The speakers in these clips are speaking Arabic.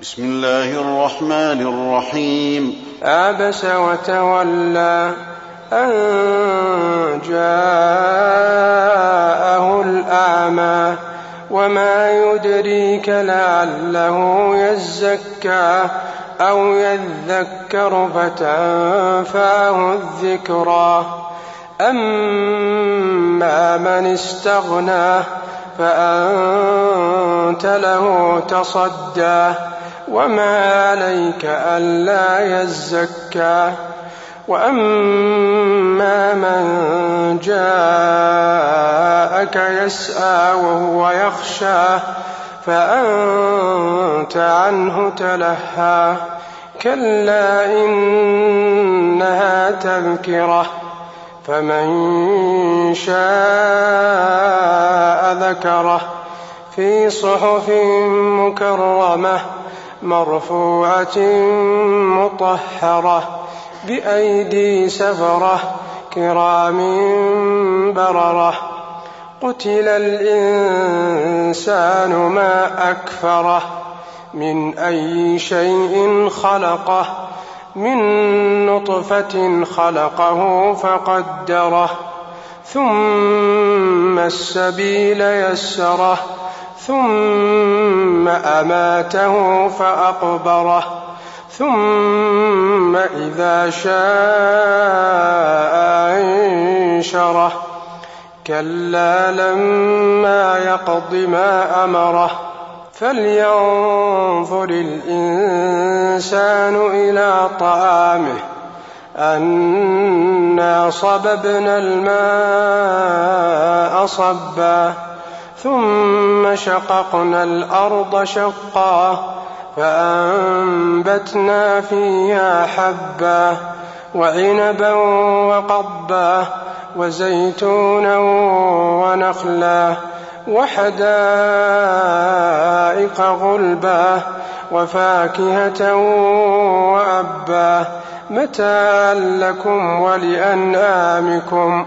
بسم الله الرحمن الرحيم. عبس وتولى أن جاءه الأعمى وما يدريك لعله يزكى أو يذكر فتنفعه الذكرى. أما من استغنى فأنت له تصدى. وما عليك ألا يزكى وأما من جاءك يسعى وهو يخشى فأنت عنه تلهى كلا إنها تذكرة فمن شاء ذكره في صحف مكرمه مرفوعة مطهرة بأيدي سفرة كرام بررة قتل الإنسان ما أكفره من أي شيء خلقه من نطفة خلقه فقدره ثم السبيل يسره ثم أماته فأقبره ثم إذا شاء أنشره. كلا لما يقض ما أمره فلينظر الإنسان إلى طعامه. أنا صببنا الماء صبا. ثم شققنا الأرض شقا فأنبتنا فيها حبا وعنبا وقبا وزيتونا ونخلا وحدائق غلبا وفاكهة وأبا متاعا لكم ولأنعامكم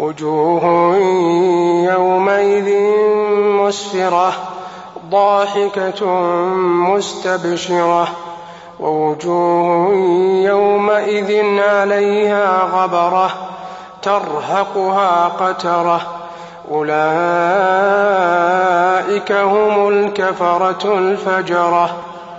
وجوه يومئذ مسفرة ضاحكة مستبشرة ووجوه يومئذ عليها غبرة ترهقها قترة. أولئك هم الكفرة الفجرة.